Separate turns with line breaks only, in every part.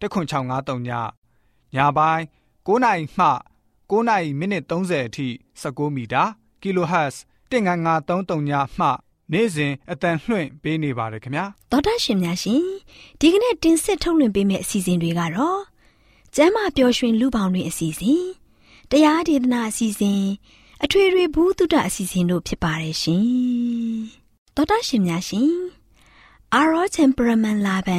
10653ညညပိုင်း9နာရီမှ9နာရီမိနစ်30အထိ16မီတာ kHz 19533ညမှနေ့စဉ်အတန်လွှင့်ပေးနေပါတယ်ခင်ဗျာ
သောတာရှင်များရှင်ဒီကနေ့တင်ဆက်ထုတ်လွှင့်ပေးမယ့်အစီအစဉ်တွေကတော့ကျမ်းမာပျော်ရွှင်လူပေါင်းတွင်အစီအစဉ်တရားဒေသနာအစီအစဉ်အထွေထွေဘုဒ္ဓအစီအစဉ်တို့ဖြစ်ပါတယ်ရှင်သောတာရှင်များရှင်အာရော temperament လာပံ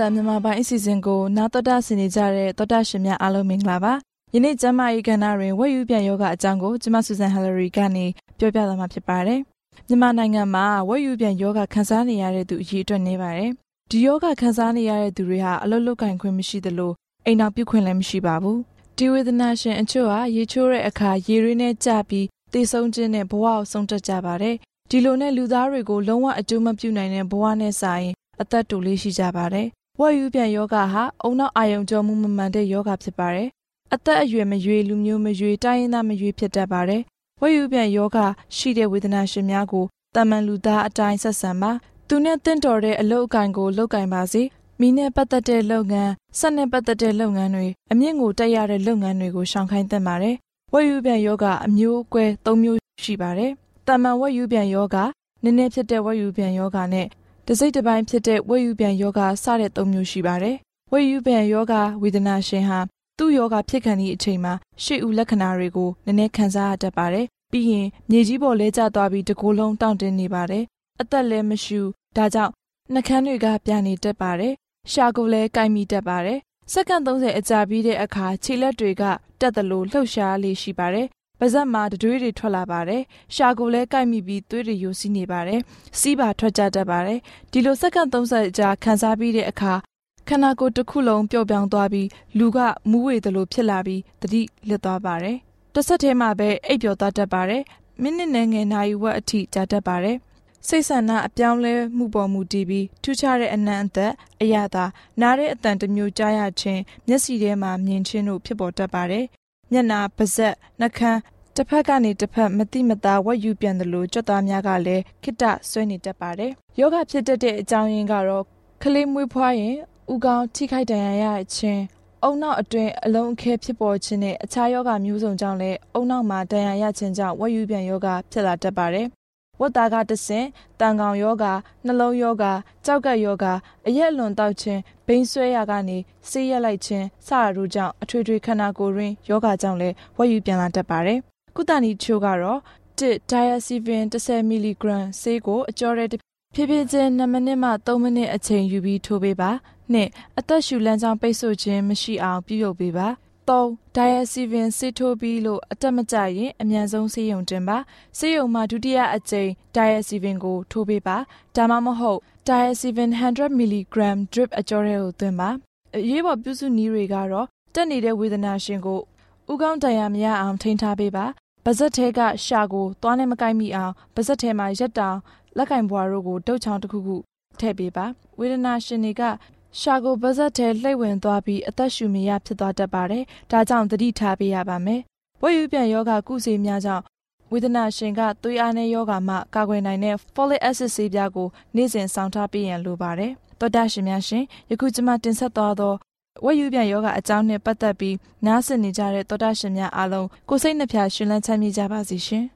တန်မြန်မာပိုင်းအစီအစဉ်ကိုနာတော်တာဆင်နေကြတဲ့တော်တာရှင်များအားလုံးမင်္ဂလာပါယနေ့ကျမ၏ကဏ္ဍတွင်ဝက်ယူပြန်ယောဂအကြောင်းကိုကျမဆူဇန်ဟယ်လရီကနေပြောပြသွားမှာဖြစ်ပါတယ်မြန်မာနိုင်ငံမှာဝက်ယူပြန်ယောဂခံစားနေရတဲ့သူအရေးအတွက်နေပါတယ်ဒီယောဂခံစားနေရတဲ့သူတွေဟာအလုတ်လုတ်ကင်ခွင့်မရှိသလိုအိမ်အောင်ပြုတ်ခွင့်လည်းမရှိပါဘူး ဒီဝေဒနာရှင်အချို့ဟာရေချိုးတဲ့အခါရေရင်းနဲ့ကြပြီးသေဆုံးခြင်းနဲ့ဘဝကိုဆုံးတက်ကြပါတယ်ဒီလိုနဲ့လူသားတွေကိုလုံးဝအကျိုးမပြုနိုင်တဲ့ဘဝနဲ့ဆိုင် အသက်တူလေးရှိကြပါတယ်ဝက်ယူပြန်ယောဂဟာအုံနောက်အာယုံကြောမှုမမှန်တဲ့ယောဂဖြစ်ပါတယ်။အသက်အရွယ်မရွေလူမျိုးမရွေတိုင်းရင်းသားမရွေဖြစ်တတ်ပါတယ်။ဝက်ယူပြန်ယောဂရှိတဲ့ဝေဒနာရှင်များကိုတာမန်လူသားအတိုင်းဆက်ဆံပါ။သူနဲ့တင့်တော်တဲ့အလုပ်အကင်ကိုလုပ်ကင်ပါစေ။ မိနဲ့ပတ်သက်တဲ့လုပ်ငန်း၊ဆက်နဲ့ပတ်သက်တဲ့လုပ်ငန်းတွေအမြင့်ကိုတက်ရတဲ့လုပ်ငန်းတွေကိုရှောင်ခိုင်းသင့်ပါတယ်။ဝက်ယူပြန်ယောဂအမျိုးအကွဲ၃မျိုးရှိပါတယ်။တာမန်ဝက်ယူပြန်ယောဂနည်းနည်းဖြစ်တဲ့ဝက်ယူပြန်ယောဂနဲ့တစိတ်တစ်ပိုင်းဖြစ်တဲ့ဝက်ယူပြန်ယောဂစတဲ့၃မျိုးရှိပါတယ်။ဝက်ယူပြန်ယောဂဝေဒနာရှင်ဟာသူ့ယောဂဖြစ်ခံသည့်အချိန်မှာရှေ့ဦးလက္ခဏာတွေကိုနည်းနည်းခံစားရတတ်ပါတယ်။ပြီးရင်မြေကြီးပေါ်လဲကျသွားပြီးတကိုယ်လုံးတောင့်တင်းနေပါတယ်။အသက်လည်းမရှူဒါကြောင့်နှကန်းတွေကပြနေတတ်ပါတယ်။ ရှာကိုလည်းကိုက်မိတတ်ပါတယ်။စက္ကန့်30အကြာပြီးတဲ့အခါခြေလက်တွေကတက်သလိုလှုပ်ရှားလေးရှိပါတယ်ပါဇက်မှာတတွေးတွေထွက်လာပါတယ်။ရှာကိုလည်းကိုက်မိပြီးသွေးတွေယိုစီးနေပါတယ်။စီးပါထွက်ကြတတ်ပါတယ်။ဒီလိုစက္ကန့်30ကြာခံစားပြီးတဲ့အခါခန္ဓာကိုယ်တစ်ခုလုံးပျော့ပြောင်းသွားပြီးလူကမူးဝေသလိုဖြစ်လာပြီးတတိလစ်သွားပါတယ်။တစ်ဆက်တည်းမှာပဲအိပ်ပျော်သွားတတ်ပါတယ်။မိနစ်နဲ့ငယ်နာရီဝက်အထိကြာတတ်ပါတယ်။ စိတ်ဆန္ဒအပြောင်းလဲမှုပေါ်မူတည်ပြီးထူးခြားတဲ့အနံ့အသက်အရသာနားတဲ့အတန်တစ်မျိုးကြားရခြင်းမျက်စိထဲမှာမြင်ခြင်းတို့ဖြစ်ပေါ်တတ်ပါတယ်မျက်နာပါးစပ်နှာခမ်းတစ်ဖက်ကနေတစ်ဖက်မတိမသားဝက်ယူပြန်တယ်လို့ကြွက်သားများကလည်းခိတဆွဲနေတတ်ပါတယ်။ယောဂဖြစ်တတ်တဲ့အကြောင်းရင်းကတော့ကလေးမွေးဖွားရင်ဥကောင်းထိခိုက်ဒဏ်ရာရခြင်းအုံနောက်အတွင်းအလုံးအခဲဖြစ်ပေါ်ခြင်းနဲ့အခြားယောဂမျိုးစုံကြောင့်လည်းအုံနောက်မှာဒဏ်ရာရခြင်းကြောင့်ဝက်ယူပြန်ယောဂဖြစ်လာတတ်ပါတယ်။ ဝတ်သားကတဆင့်တန်ကောင်ယောဂနှလုံးယောဂကြောက်ကက်ယောဂအရက်လွန်တောက်ခြင်းဘိန်းဆွဲရာကနေဆေးရက်လိုက်ခြင်းစတာတို့ကြောင့်အထွေထွေခန္ဓာကိုယ်ရင်းယောဂကြောင့်လည်းဝက်ယူပြန်လာတတ်ပါတယ်ကုသနည်းချို့ကတော့1 diazepam 10 mg ဆေးကိုအကျော်ရဲဖြည်းဖြည်းချင်း2မိနစ်မှ3မိနစ်အချိန်ယူပြီးထိုးပေးပါနှစ်အသက်ရှူလမ်းကြောင်းပိတ်ဆို့ခြင်းမရှိအောင်ပြုလုပ်ပေးပါ 3 diazepam ဆေးထိုးပြီးလို့အတက်မကျရင်အမြန်ဆုံးဆေးရုံတင်ပါဆေးရုံမှာဒုတိယအကြိမ် diazepam ကိုထိုးပေးပါဒါမှမဟုတ် diazepam 100 mg drip အကျော်ရဲကိုသွင်းပါအရေးပေါ်ပြုစုနည်းတွေကတော့တက်နေတဲ့ဝေဒနာရှင်ကိုဥကောင်းတရားမရအောင်ထိန်းထားပေးပါပါဇက်ထဲကရှာကိုသွားနဲ့မကိုက်မိအောင်ပါဇက်ထဲမှာရက်တောင်လက်ကင်ဘွားတို့ကိုတုတ်ချောင်းတစ်ခုခုထည့်ပေးပါဝေဒနာရှင်တွေက ရှာကိုပါဇက်ထဲလှိမ့်ဝင်သွားပြီးအသက်ရှူမရဖြစ်သွားတတ်ပါတယ်ဒါကြောင့်သတိထားပေးရပါမယ်ဝက်ယူပြန်ယောဂကုစေများကြောင့်ဝေဒနာရှင်ကသွေးအားနည်းယောဂမှကာကွယ်နိုင်တဲ့ folic acid ဆေးပြားကိုနေ့စဉ်ဆောင်ထားပေးရန်လိုပါတယ်တော်တာရှင်များရှင်ယခုကျွန်မတင်ဆက်သွားသော
ဝက်ယူပြန်ယောဂအကြောင်းနဲ့ပတ်သက်ပြီးနားဆင်နေကြတဲ့သောတာရှင်များအားလုံးကိုစိတ်နှဖျားရှင်လန်းချမ်းမြေ့ကြပါစေရှင်။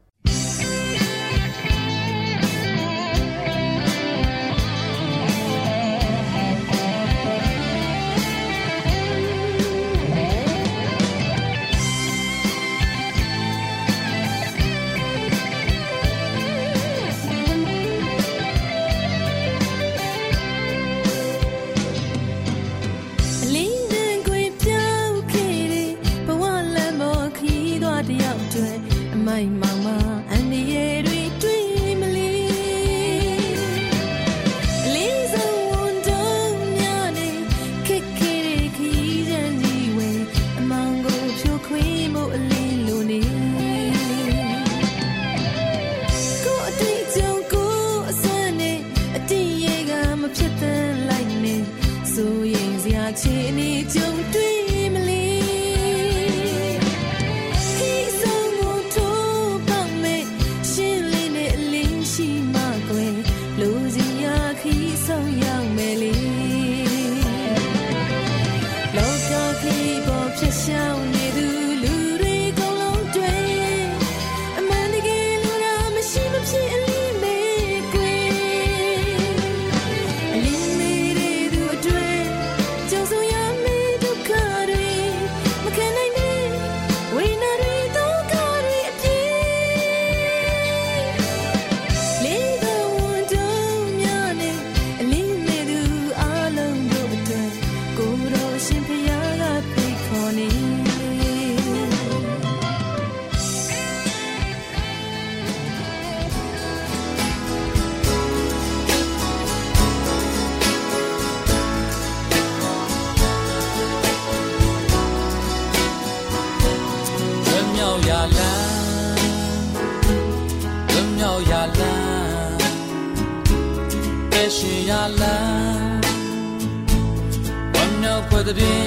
တဲ့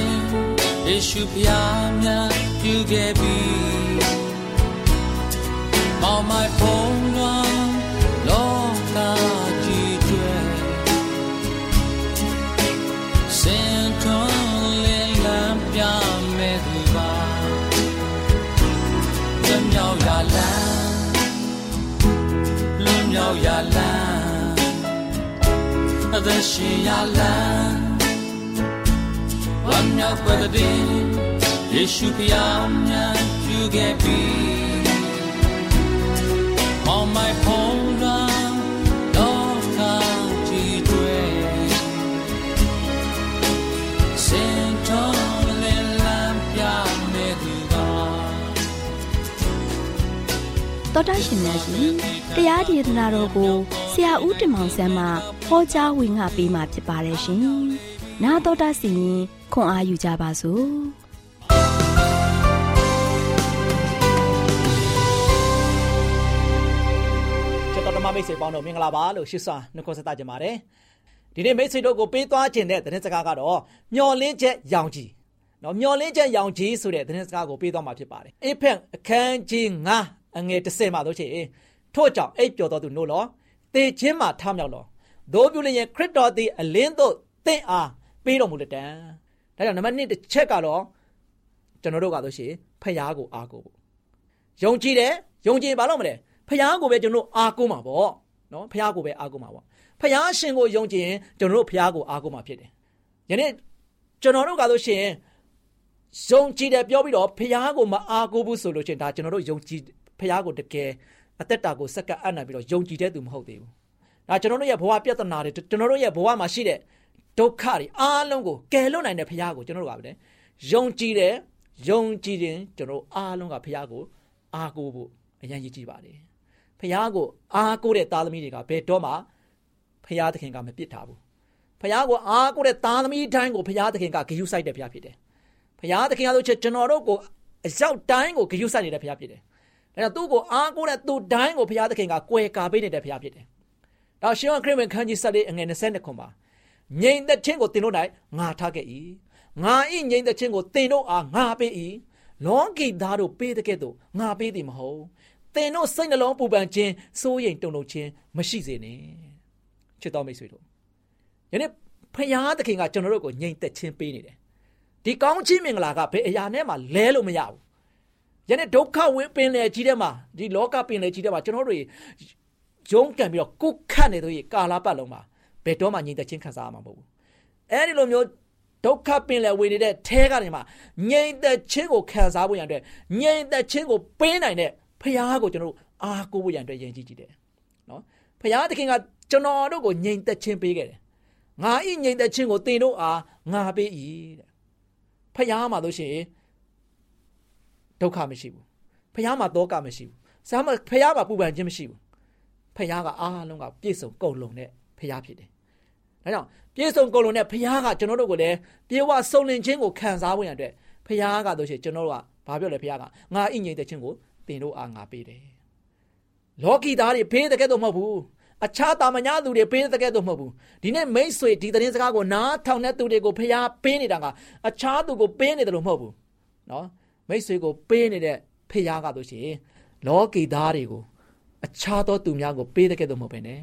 ယေရှုဖျားများပြုခဲ့ပြီမောင်မိုင်ဖုံးလွှမ်းလောကကြီးကျွဲစင်ထွန်းလင်းလန်းပြမဲ့သူပါလွန်မြောက် သက်ရှင်ရလန်းမြောက်ွယ်တဲ့ယေရှုဖျားများယူခဲ့ပြီ On my home run တော့ကားကြည့်တွေစင်တော်လည်းလမ်းပြမဲ့သူက
တော်တရှင်များရှင်တရားဒေသနာတော်ကို ဆရာဦးတင်မောင်ဆန်းမှဟောကြားဝင်ငါပေးมาဖြစ်ပါတယ်ရှင်။나တော်တာစီရင်ခွန်အားယူကြပါစို့
ချစ်တော်ဓမ္မမိတ်ဆွေပေါင်းတို့မင်္ဂလာပါလို့ရှိစွာနှုတ်ဆက်ကြပါတယ်ဒီနေ့မိတ်ဆွေတို့ကိုပေးသွားခြင်းတဲ့သတင်းစကားကတော့မျော်လင့်ချက်ရောင်ကြီးနော်မျော်လင့်ချက်ရောင်ကြီးဆိုတဲ့သတင်းစကားကိုပေးသွားမှာဖြစ်ပါတယ်အေဖက်အခန်းကြီး9အငယ်30မှာတို့ချေထို့ကြောင့်အိပ်ပျော်တော်သူနို့လော တေခြင်းမှာထမြောက်လောဒို့ပြုလျင်ခရစ်တော်သည်အလင်းသို့တင့်အားပေးတော်မူလက်တံဒါကြောင့်နံပါတ်1တစ်ချက်ကတော့ကျွန်တော်တို့ကဆိုရှင်ဖျားကိုအားကိုဖို့ယုံကြည်တယ်ယုံကြည်ဘာလို့မလဲဖျားကိုပဲကျွန်တော်အားကိုမှာပေါ့နော်ဖျားကိုပဲအားကိုမှာပေါ့ဖျားရှင်ကိုယုံကြည်ရင်ကျွန်တော်တို့ဖျားကိုအားကိုမှာဖြစ်တယ်ယနေ့ကျွန်တော်တို့ကဆိုရှင်ယုံကြည်တယ်ပြောပြီးတော့ဖျားကိုမအားကိုဘူးဆိုလို့ချင်းဒါကျွန်တော်တို့ယုံကြည်ဖျားကိုတကယ် အသက်တာကိုစက္ကပ်အံ့နိုင်ပြီးတော့ယုံကြည်တဲ့သူမဟုတ်သေးဘူးဒါကျွန်တော်တို့ရဲ့ဘဝပြဿနာတွေကျွန်တော်တို့ရဲ့ဘဝမှာရှိတဲ့ဒုက္ခတွေအားလုံးကိုကယ်လွတ်နိုင်တဲ့ဘုရားကိုကျွန်တော်တို့ကဗျယုံကြည်တယ်ယုံကြည်ရင်ကျွန်တော်အားလုံးကဘုရားကိုအားကိုးဖို့အရင်ရည်ကြည်ပါတယ်ဘုရားကိုအားကိုးတဲ့သားသမီးတွေကဘယ်တော့မှဘုရားသခင်ကမပစ်ထားဘူးဘုရားကိုအားကိုးတဲ့သားသမီးတိုင်းကိုဘုရားသခင်ကဂရုစိုက်တဲ့ဘုရားဖြစ်တယ်ဘုရားသခင်ကဆိုချက်ကျွန်တော်တို့ကိုအရောက်တိုင်းကိုဂရုစိုက်နေတဲ့ဘုရားဖြစ်တယ် ဒါကြောင့်သူ့ကိုအားကိုးတဲ့သူတိုင်းကိုဘုရားသခင်ကကွယ်ကာပေးနေတဲ့ဘုရားဖြစ်တယ်ဒါရှင်ခရစ်ဝင်ခန်းကြီးဆက်လေးအငယ်20ခွန်ပါငြိမ်သက်ခြင်းကိုသင်တို့၌ငါထားခဲ့၏ငါဤငြိမ်သက်ခြင်းကိုသင်တို့အားငါပေး၏လောကီသားတို့ပေးတဲ့ကဲ့သို့ငါပေးသည်မဟုတ်သင်တို့စိတ်နှလုံးပူပန်ခြင်းစိုးရိမ်တုန်လှုပ်ခြင်းမရှိစေနဲ့ချစ်တော်မိတ်ဆွေတို့ယနေ့ဖခင်သခင်ကကျွန်တော်တို့ကိုငြိမ်သက်ခြင်းပေးနေတယ်ဒီကောင်းချီးမင်္ဂလာကဘယ်အရာနဲ့မှလဲလို့မရဘူး ယနေ့ဒုက္ခဝင်းပင်လေကြီးထဲမှာဒီလောကပင်လေကြီးထဲမှာကျွန်တော်တို့ရုံးကန်ပြီးတော့ကုတ်ခတ်နေတို့ကာလာပတ်လုံးမှာဘယ်တော့မှငြိမ်သက်ခြင်းခံစားရမှာမဟုတ်ဘူးအဲဒီလိုမျိုးဒုက္ခပင်လယ်ဝင်နေတဲ့ထဲကနေမှငြိမ်သက်ခြင်းကိုခံစားဖို့ရန်အတွက်ငြိမ်သက်ခြင်းကိုပေးနိုင်တဲ့ဖခင်ကိုကျွန်တော်တို့အားကိုးဖို့ရန်အတွက်ယဉ်ကျေးကြည့်တယ်နော်ဖခင်သခင်ကကျွန်တော်တို့ကိုငြိမ်သက်ခြင်းပေးခဲ့တယ်ငါဤငြိမ်သက်ခြင်းကိုသင်တို့အားငါပေး၏တဲ့ဖခင်မှာလို့ရှိရင် ဒုက္ခမရှိဘူးဖခင်မှာတောကမရှိဘူးစားမဖခင်မှာပူပန်ခြင်းမရှိဘူးဖခင်ကအားလုံးကပြည့်စုံကုန်လုံးတဲ့ဖခင်ဖြစ်တယ်ဒါကြောင့်ပြည့်စုံကုန်လုံးတဲ့ဖခင်ကကျွန်တော်တို့ကိုလည်းပြေဝစုံလင်ခြင်းကိုခံစားဖို့ရတဲ့ဖခင်ကတို့ရှိကျွန်တော်တို့ကဘာပြောလဲဖခင်ကငါဣငြိမ်တဲ့ခြင်းကိုသင်တို့အားငါပေးတယ်လောကီသားတွေဘေးတကယ်တော့မဟုတ်ဘူးအခြားတာမညာသူတွေပေးတဲ့ကဲ့သို့မဟုတ်ဘူးဒီနေ့မိတ်ဆွေဒီသတင်းစကားကိုနားထောင်တဲ့သူတွေကိုဖျားပေးနေတာကအခြားသူကိုပေးနေတယ်လို့မဟုတ်ဘူးနော် မိတ်ဆွေကိုပေးနေတဲ့ဖျားကတို့ရှိရင်လောကီသားတွေကိုအခြားသောသူများကိုပေးတဲ့ကဲ့သို့မဟုတ်ဘဲနဲ့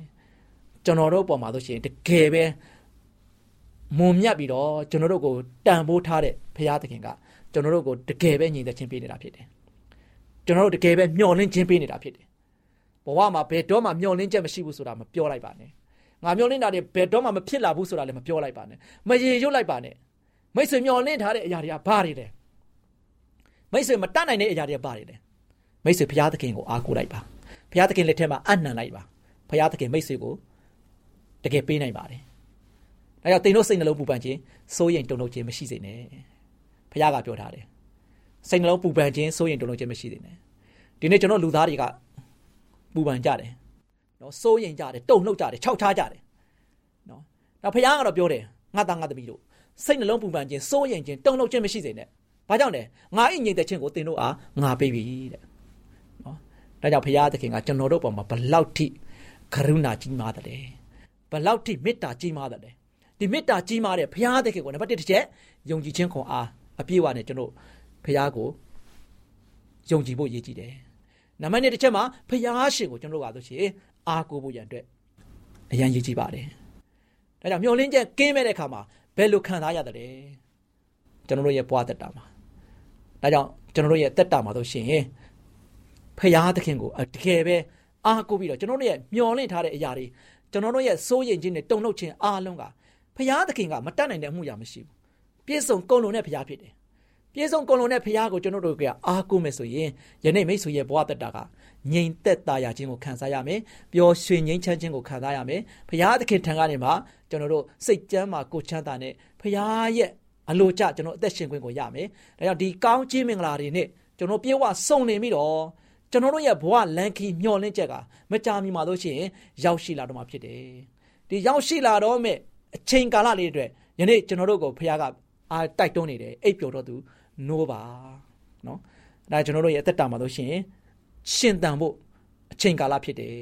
ကျွန်တော်တို့ပေါ်မှာတို့ရှိရင်တကယ်ပဲမုံမြတ်ပြီးတော့ကျွန်တော်တို့ကိုတန်ဖိုးထားတဲ့ဖျားသခင်ကကျွန်တော်တို့ကိုတကယ်ပဲညီသက်ချင်းပေးနေတာဖြစ်တယ်ကျွန်တော်တို့တကယ်ပဲမျှော်လင့်ခြင်းပေးနေတာဖြစ်တယ်ဘဝမှာဘယ်တော့မှမျောလင်းချက်မရှိဘူးဆိုတာမပြောလိုက်ပါနဲ့ငါမျောလင်းတာတွေဘယ်တော့မှမဖြစ်လာဘူးဆိုတာလည်းမပြောလိုက်ပါနဲ့မရေရွတ်လိုက်ပါနဲ့မိတ်ဆွေမျောလင်းထားတဲ့အရာတွေကဘာတွေလဲ မိတ်ဆွေမတတ်နိုင်တဲ့အရာတွေကဘာတွေလဲမိတ်ဆွေဘုရားသခင်ကိုအားကိုးလိုက်ပါဘုရားသခင်လက်ထက်မှာအနံ့လိုက်ပါဘုရားသခင်မိတ်ဆွေကိုတကယ်ပေးနိုင်ပါတယ်ဒါကြောင့်တင်တို့စိတ်နှလုံးပူပန်ခြင်းစိုးရိမ်တုန်လှုပ်ခြင်းမရှိစေနဲ့ဘုရားကပြောထားတယ်စိတ်နှလုံးပူပန်ခြင်းစိုးရိမ်တုန်လှုပ်ခြင်းမရှိစေနဲ့ဒီနေ့ကျွန်တော်လူသားတွေကပူပန်ကြတယ်နော်စိုးရင်ကြတယ်တုန်လှုပ်ကြတယ်ခြောက်ခြားကြတယ်နော်ဒါဖခင်ကတော့ပြောတယ်ငါသားငါသမီးတို့စိတ်နှလုံးပူပန်ခြင်းစိုးရင်ခြင်းတုန်လှုပ်ခြင်းမရှိစေနဲ့ ဘာကြောင့်လဲငါ့အိမ်ငြိမ်သက်ခြင်းကိုသင်တို့အားငါပေးပြီတဲ့နော်ဒါကြောင့်ဖခင်သခင်ကကျွန်တော်တို့ပေါ်မှာဘလောက်ထိကရုဏာကြီးမားတယ်ဘလောက်ထိမေတ္တာကြီးမားတယ်ဒီမေတ္တာကြီးမားတဲ့ဖခင်သခင်ကိုနံပါတ်1တစ်ချက်ယုံကြည်ခြင်းခွန်အားအပြည့်အဝနဲ့ကျွန်တော်ဖခင်ကိုယုံကြည်ဖို့ရည်ကြည်တယ်နံပါတ်1တစ်ချက်မှာဖျားရှင်ကိုကျွန်တော်တို့ကဆိုရှင်အားကိုးဖို့ရန်အတွက်အရန်ရည်ကြည်ပါတယ်။ဒါကြောင့်မျောလင်းချက်ကင်းမဲ့တဲ့အခါမှာဘယ်လိုခံစားရတယ်လဲကျွန်တော်တို့ရဲ့ဘဝတက်တာမှာ ဒါကြောင့်ကျွန်တော်တို့ရဲ့တက်တာမှာဆိုရှင်ဖျားသခင်ကိုတကယ်ပဲအားကိုးပြီးတော့ကျွန်တော်တို့ရဲ့မျောလင့်ထားတဲ့အရာတွေကျွန်တော်တို့ရဲ့စိုးရိမ်ခြင်းနဲ့တုန်လှုပ်ခြင်းအားလုံးကဖျားသခင်ကမတတ်နိုင်တဲ့အမှုရာမရှိဘူး။ပြည့်စုံကုန်လုံးတဲ့ဖျားဖြစ်တယ်ပြေဆုံးကုန်လုံးတဲ့ဖခင်ကိုကျွန်တော်တို့ကအားကိုးမယ်ဆိုရင်ယနေ့မိတ်ဆွေရဲ့ဘဝတက်တာကငြိမ်သက်သာရခြင်းကိုခံစားရမယ်ပျော်ရွှင်ငြိမ်းချမ်းခြင်းကိုခံစားရမယ်ဖခင်သခင်ထံကနေမှကျွန်တော်တို့စိတ်ကြမ်းမှာကိုချမ်းသာနဲ့ဖခင်ရဲ့ အလိုကျကျွန်တော်အသက်ရှင်ခွင့်ကိုရမယ်ဒါကြောင့်ဒီကောင်းခြင်းမင်္ဂလာတွေနဲ့ကျွန်တော်ပြေဝစုံနေပြီးတော့ကျွန်တော်တို့ရဲ့ဘဝလန်ခီမျောလင့်ချက်ကမကြာမီမှာလို့ရှိရင်ရောက်ရှိလာတော့မှာဖြစ်တယ်ဒီရောက်ရှိလာတော့မဲ့အချိန်ကာလလေးတွေယနေ့ကျွန်တော်တို့ကိုဖခင်ကအာတိုက်တွန်းနေတယ်အိပ်ပျော်တော့သူနိုးပါနော်ဒါကျွန်တော်တို့ရဲ့အသက်တာမှာလို့ရှိရင်ရှင်တန်ဖို့အချိန်ကာလဖြစ်တယ်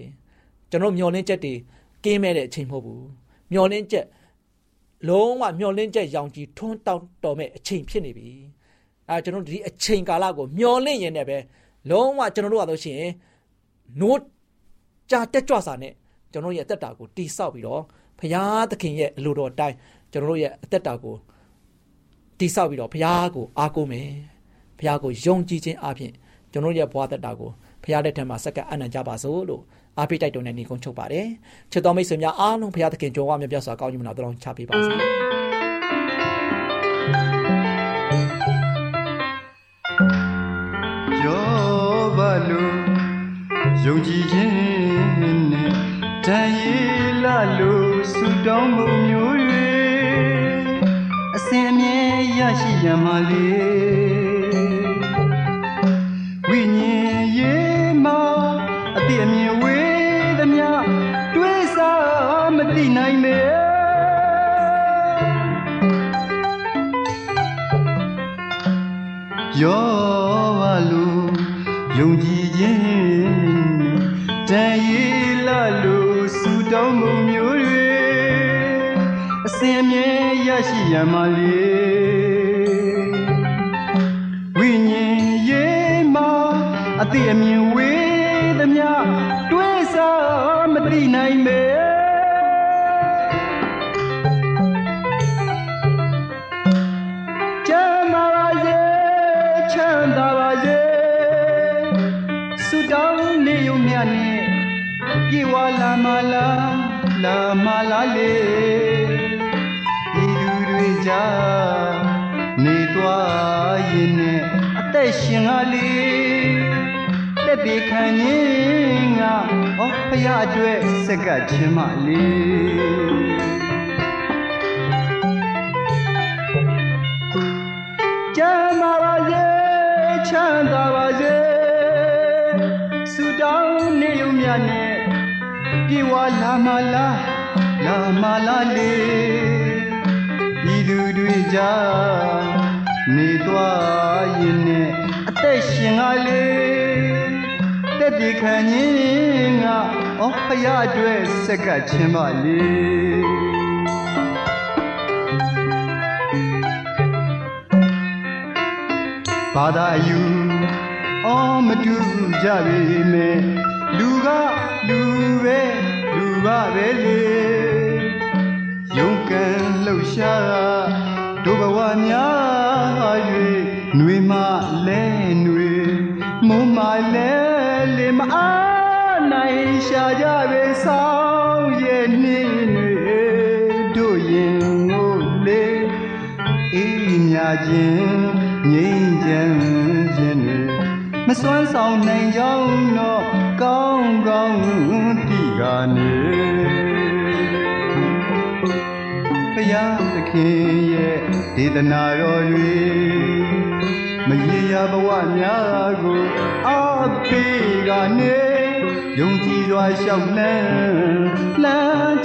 ကျွန်တော်မျောလင်းချက်တွေကင်းမဲ့တဲ့အချိန်မဟုတ်ဘူးမျောလင်းချက် လုံးဝမျောလင်းချက်ရောင်ကြီးထွန်းတောက်တော်မဲ့အချိန်ဖြစ်နေပြီအဲကျွန်တော်ဒီအချိန်ကာလကိုမျောလင့်ရင်လည်းပဲလုံးဝကျွန်တော်တို့ကလို့ရှိရင်နိုးကြာတက်ကြွစာနဲ့ကျွန်တော်ရဲ့အသက်တာကိုတိဆောက်ပြီးတော့ဘုရားသခင်ရဲ့အလိုတော်အတိုင်းကျွန်တော်တို့ရဲ့အသက်တာကိုတိဆောက်ပြီးတော့ဘုရားကိုအားကိုးမယ်ဘုရားကိုယုံကြည်ခြင်းအပြင်ကျွန်တော်ရဲ့ဘဝသက်တာကိုဘုရားလက်ထက်မှာစက္ကအနံ့ကြပါစို့လို့ အားပေးတိုက်တွန်းတဲ့ညီကုန်းချုပ်ပါတယ်ချစ်တော်မိတ်ဆွေများအားလုံးဘုရားသခင်ကြွယ်ဝမြတ်ပြစွာကောင်းကြီးမနာတော်ချပေးပါစေ
ယောဘလိုယုံကြည်ခြင်းနဲ့တန်ရည်လာလို့ဆုတောင်းမှုမျိုးအစဉ်အမြဲရရှိရမှာလေ ရှိရမလေးဝိညာဉ်ရေးမှာအတိအမြင်ဝေးသမျှတွေးစားမတိနိုင်မေချမ်းသာပါစေချမ်းသာပါစေဆုတောင်းနေုံမြနဲ့ပြေဝလာမလာလာမလာလေး ကြားနေသွားရင်နဲ့အသက်ရှင်ကလေးတက်ဒီခံရင်ငါဩဖရအတွက်စက်ကချင်းမလေးကျမ်းပါပါစေချမ်းသာပါစေဆူတောင်းနေုံမြနဲ့ပြေဝလာမလာလာမလာလေဤ သူတွေကြားနေသွားရင်နဲ့အသက်ရှင်ကလေးတက်ဒီခံရင်ငါဩဖရအတွက်စက်ကချင်းပါလေဘာသာယူအော်မတူကြပြီမဲ့လူကလူပဲလူပါပဲလေ ယုံကံလှုပ်ရှားတို့ဘဝများ၍ຫນွေမလဲຫນွေမုံမလဲလေမအားနိုင်ရှာကြပဲဆောင်ရဲ့နှင်းတွေတို့ရင်ကိုလေ အေးမြခြင်းငြိမ်းချမ်းခြင်းတွေမစွမ်းဆောင်နိုင်ကြောင်းတော့ကောင်းကောင်းတိကနေ ဘုရားသခင်ရဲ့ဒေသနာတော်တွေမရေရာဘဝများကိုအပိကနေယုံကြည်စွာရှောက်လန်းလမ်း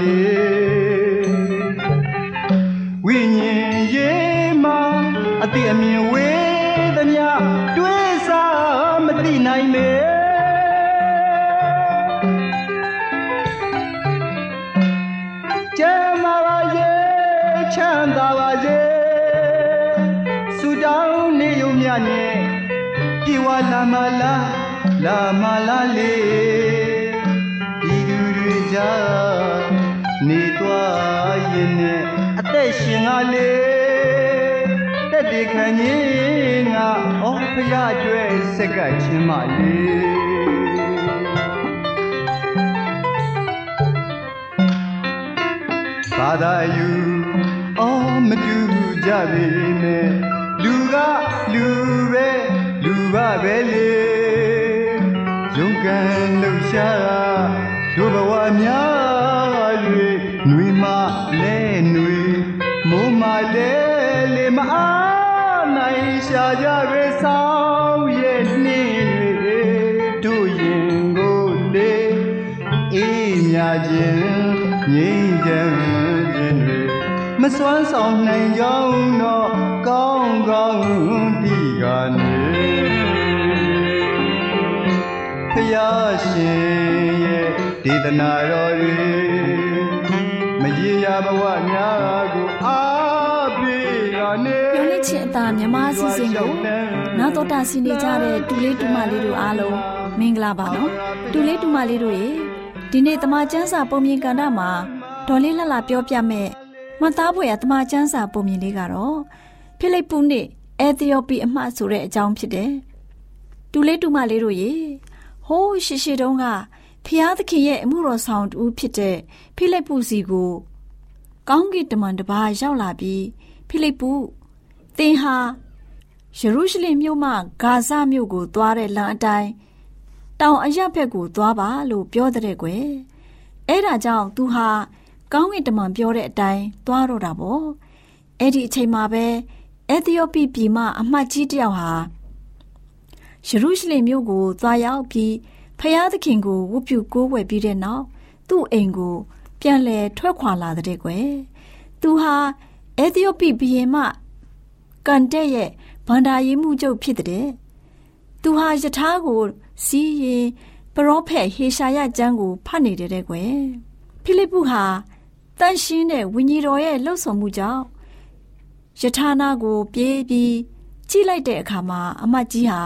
လေဝိညာဉ်ရေးမှာအတိအမြင်ဝေသမျှတွေးစားမသိနိုင်မေကျမ်းမာပါစေချမ်းသာပါစေဆူတောင်းနေုံမြနဲ့ပြေဝလာမလာလာမလာလေဒီသူတွေကြားနေ သွားရင်နဲ့အသက်ရှင်ကလေးတက်ဒီခံရင်ငါဩဖရအတွက်စက်ကချင်းမလေးဘာသာယူအော်မတူကြပေမဲ့လူကလူပဲလူပါပဲလေယုံကံလှူရှားတို့ဘဝများ၍ ရှာကြပဲဆောင်ရဲ့နှင်းတွေတို့ရင်ကိုလေအေးမြခြင်းငြိမ်းချမ်းခြင်းတွေမစွမ်းဆောင်နိုင်ကြောင်းတော့ကောင်းကောင်းတိကနေဖယားရှင်ရဲ့ဒေသနာတော်တွေမရေရာဘဝများကိုအားပေးကနေ
ပြောလက် ချစ်အသာမြမအစီအစဉ်ကိုနာတော်တာဆင်နေကြတဲ့တူလေးတူမလေးတို့အားလုံးမင်္ဂလာပါနော်တူလေးတူမလေးတို့ရေဒီနေ့တမချန်းစာပုံမြင်ကဏ္ဍမှာဒေါ်လေးလှလှပြောပြမဲ့မသားဖွယ်ရတမချန်းစာပုံမြင်လေးကတော့ဖိလိပ္ပုနဲ့အဲသီယိုပီအမှတ်ဆိုတဲ့အကြောင်းဖြစ်တယ်တူလေးတူမလေးတို့ရေဟိုးရှိရှိတုန်းကဖျားသခင်ရဲ့အမှုတော်ဆောင်တူဖြစ်တဲ့ဖိလိပ္ပုစီကိုကောင်းကင်တမန်တစ်ပါးရောက်လာပြီးဖိလိပ္ပု သင်ဟာယေရုရှလင်မြို့မှဂါဇမြို့ကိုသွားတဲ့လမ်းအတိုင်းတောင်အရပ်ဘက်ကိုသွားပါလို့ပြောတဲ့ကွယ်အဲ့ဒါကြောင့်သူဟာကောင်းကင်တမန်ပြောတဲ့အတိုင်းသွားတော့တာပေါ့အဲ့ဒီအချိန်မှာပဲအသီယိုပီပြည်မှအမှတ်ကြီးတယောက်ဟာယေရုရှလင်မြို့ကိုသွားရောက်ပြီးဖျားသခင်ကိုဝတ်ပြုကိုးဝယ်ပြီးတဲ့နောက်သူ့အိမ်ကို ပြန်လဲထွက်ခွာလာတဲ့ကွယ်သူဟာအေသီယိုပိဘီရင်မှ ကန်တက်ရဲ့ဗန္ဒာရေးမှုချုပ်ဖြစ်တဲ့သူဟာယထာကိုစီးရင်ပရောဖက်ဟေရှာယကျမ်းကိုဖတ်နေတဲ့ကွယ်ဖိလိပ္ပုဟာတန်ရှင်းတဲ့ဝိညာဉ်တော်ရဲ့လှုပ်ဆောင်မှုကြောင့်ယထာနာကိုပြေးပြီးကြည့်လိုက်တဲ့အခါမှာအမတ်ကြီးဟာ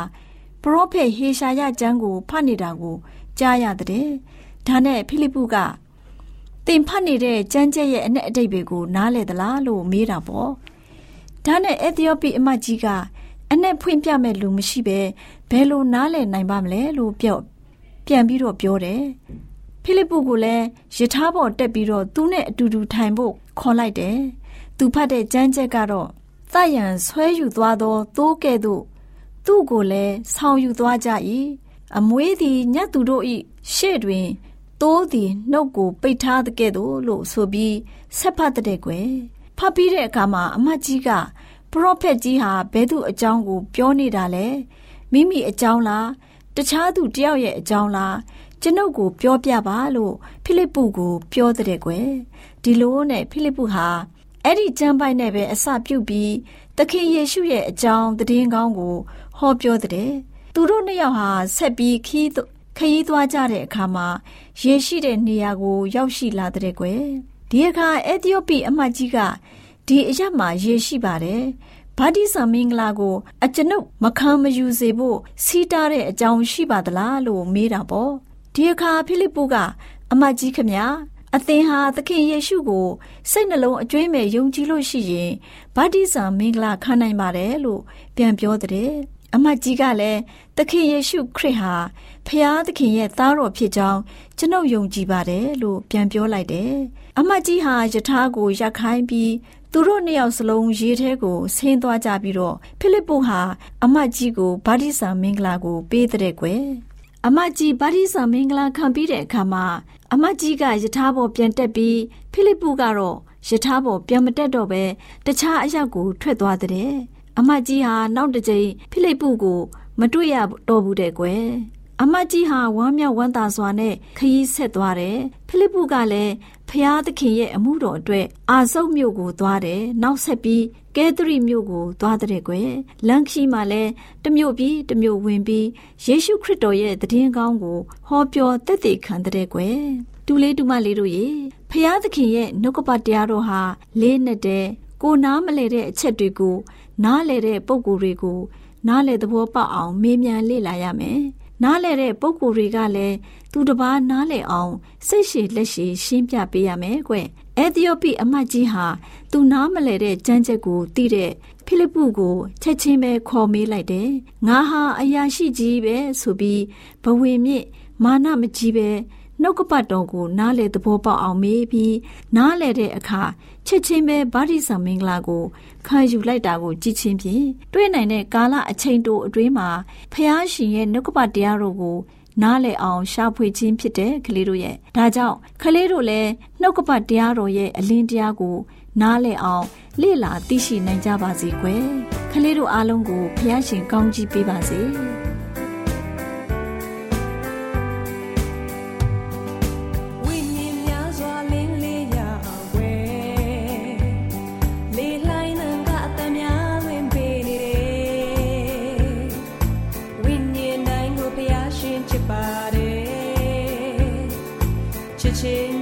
ပရောဖက်ဟေရှာယကျမ်းကိုဖတ်နေတာကိုကြားရတဲ့ဒါနဲ့ဖိလိပ္ပုကတင်ဖတ်နေတဲ့ကျမ်းကျက်ရဲ့အ내အတိတ်တွေကိုနားလေသလားလို့မေးတာပေါ့ ဒါနဲ့အက်သီယိုပီအမတ်ကြီးကအ내ဖွင့်ပြမဲ့လူမရှိပဲဘယ်လိုနားလည်နိုင်ပါမလဲလို့ပြောပြန်ပြီးတော့ပြောတယ်ဖိလိပ္ပုကိုလည်းယထာပေါ်တက်ပြီးတော့သူနဲ့အတူတူထိုင်ဖို့ခေါ်လိုက်တယ်သူဖတ်တဲ့ကျမ်းချက်ကတော့သယံဆွဲယူသွားသောသိုးကဲ့သို့သူ့ကိုလည်းဆောင်းယူသွားကြ၏အမွေးသည်ညတ်သူတို့၏ရှေ့တွင်သိုးသည်နှုတ်ကိုပိတ်ထားတဲ့ကဲ့သို့လို့ဆိုပြီးဆက်ဖတ်တဲ့ကွယ် ဖတ်ပြီးတဲ့အခါမှာအမတ်ကြီးကပရောဖက်ကြီးဟာဘဲသူအကြောင်းကို ပြောနေတာလဲမိမိအကြောင်းလားတခြားသူတယောက်ရဲ့အကြောင်းလားကျွန်ုပ်ကိုပြောပြပါလို့ဖိလိပ္ပုကို ပြောတဲ့ကွယ်ဒီလိုနဲ့ဖိလိပ္ပုဟာအဲ့ဒီကျမ်းပိုက်နဲ့ပဲအစပြုတ်ပြီးသခင်ယေရှုရဲ့အကြောင်းသတင်းကောင်းကိုဟောပြောတဲ့သူတို့နှစ်ယောက်ဟာဆက်ပြီးခီးခရီးသွားကြတဲ့အခါမှာရေရှိတဲ့နေရာကို ရောက်ရှိလာတဲ့ကွယ် ဒီအခါအက်သီယိုပီအမတ်ကြီးကဒီအရက်မှာရေရှိပါတယ်ဗာတိဆာမင်္ဂလာကို အကျွန်ုပ်မခံမယူစေဖို့စီးတားတဲ့အကြောင်းရှိပါသလားလို့မေးတာပေါ့ဒီအခါဖိလိပ္ပုကအမတ်ကြီးခမညာအသင်ဟာသခင်ယေရှုကိုစိတ်နှလုံးအကျွမ်းမဲ့ယုံကြည်လို့ရှိရင်ဗတ္တိဇာမင်္ဂလာခံနိုင်ပါတယ်လို့ပြန်ပြောတဲ့အမတ်ကြီးကလည်းသခင်ယေရှုခရစ်ဟာဖျားသခင်ရဲ့သားတော်ဖြစ်ကြောင်းကျွန်ုပ်ယုံကြည်ပါတယ်လို့ပြန်ပြောလိုက်တယ်အမတ်ကြီးဟာယထာကိုရက်ခိုင်းပြီးသူတို့နှစ်ယောက်စလုံးရေထဲကိုဆင်းသွားကြပြီးတော့ဖိလိပ္ပုဟာအမတ်ကြီးကိုဗတ္တိဇာမင်္ဂလာကိုပေးတဲ့ကွယ်အမတ်ကြီးဗာရိစာမင်္ဂလာခံပြီးတဲ့အခါမှာအမတ်ကြီးကယထာဘောပြန်တက်ပြီးဖိလိပ္ပုကတော့ယထာဘောပြန်မတက်တော့ပဲတခြားအယောက်ကိုထွက်သွားတဲ့အမတ်ကြီးဟာနောက်တစ်ကြိမ်ဖိလိပ္ပုကို မတွေ့ရတော့ဘူးတဲ့ကွယ် အမတ်ကြီးဟာဝမ်းမြောက်ဝမ်းသာစွာနဲ့ခရီးဆက်သွားတယ်ဖိလိပ္ပုကလည်းဖျားသခင်ရဲ့အမှုတော်အတွက်အာဆုပ်မြို့ကိုသွားတယ်နောက်ဆက်ပြီးကဲသရီမြို့ကိုသွားတဲ့ကွယ်လန်ခီမှာလည်းတမြို့ပြီးတမြို့ဝင်ပြီးယေရှုခရစ်တော်ရဲ့တည်င်းကောင်းကိုဟောပြောတက်တည်ခံတဲ့ကွယ်တူလေးတူမလေးတို့ရေဖျားသခင်ရဲ့နှုတ်ကပတ်တရားတော်ဟာလေးနဲ့တဲ့ကိုနားမလဲတဲ့အချက်တွေကိုနားလဲတဲ့ပုံကိုယ်တွေကိုနားလဲသဘောပေါက်အောင်မေးမြန်းလေ့လာရမယ် နားလဲတဲ့ပုံကိုယ်တွေကလည်းသူတစ်ပါးနားလဲအောင်စိတ်ရှည်လက်ရှည်ရှင်းပြပေးရမယ်ကွ။အဲသီယိုပိအမတ်ကြီးဟာသူနားမလဲတဲ့ကြမ်းချက်ကိုသိတဲ့ဖိလိပ္ပုကိုချက်ချင်းပဲခေါ်မေးလိုက်တယ်။ငါဟာအရာရှိကြီးပဲဆိုပြီးဘဝင်မြင့်မာနမကြီးပဲ နှုတ်ကပတ်တော်ကိုနားလေသဘောပေါက်အောင်မေးပြီးနားလေတဲ့အခါချက်ချင်းပဲဗာတိဆံမင်္ဂလာကိုခံယူလိုက်တာကိုကြည့်ချင်းဖြင့်တွေ့နိုင်တဲ့ကာလအချိန်တိုအတွင်းမှာဖះရှင်ရဲ့နှုတ်ကပတ်တရားတော်ကိုနားလည်အောင်ရှာဖွေခြင်းဖြစ်တဲ့ကလေးတို့ရဲ့ဒါကြောင့်ကလေးတို့လည်းနှုတ်ကပတ်တရားတော်ရဲ့အလင်းတရားကိုနားလည်အောင်လေ့လာသိရှိနိုင်ကြပါစေကွယ်ကလေးတို့အားလုံးကိုဖះရှင်ကောင်းချီးပေးပါစေ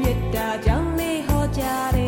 ဒီန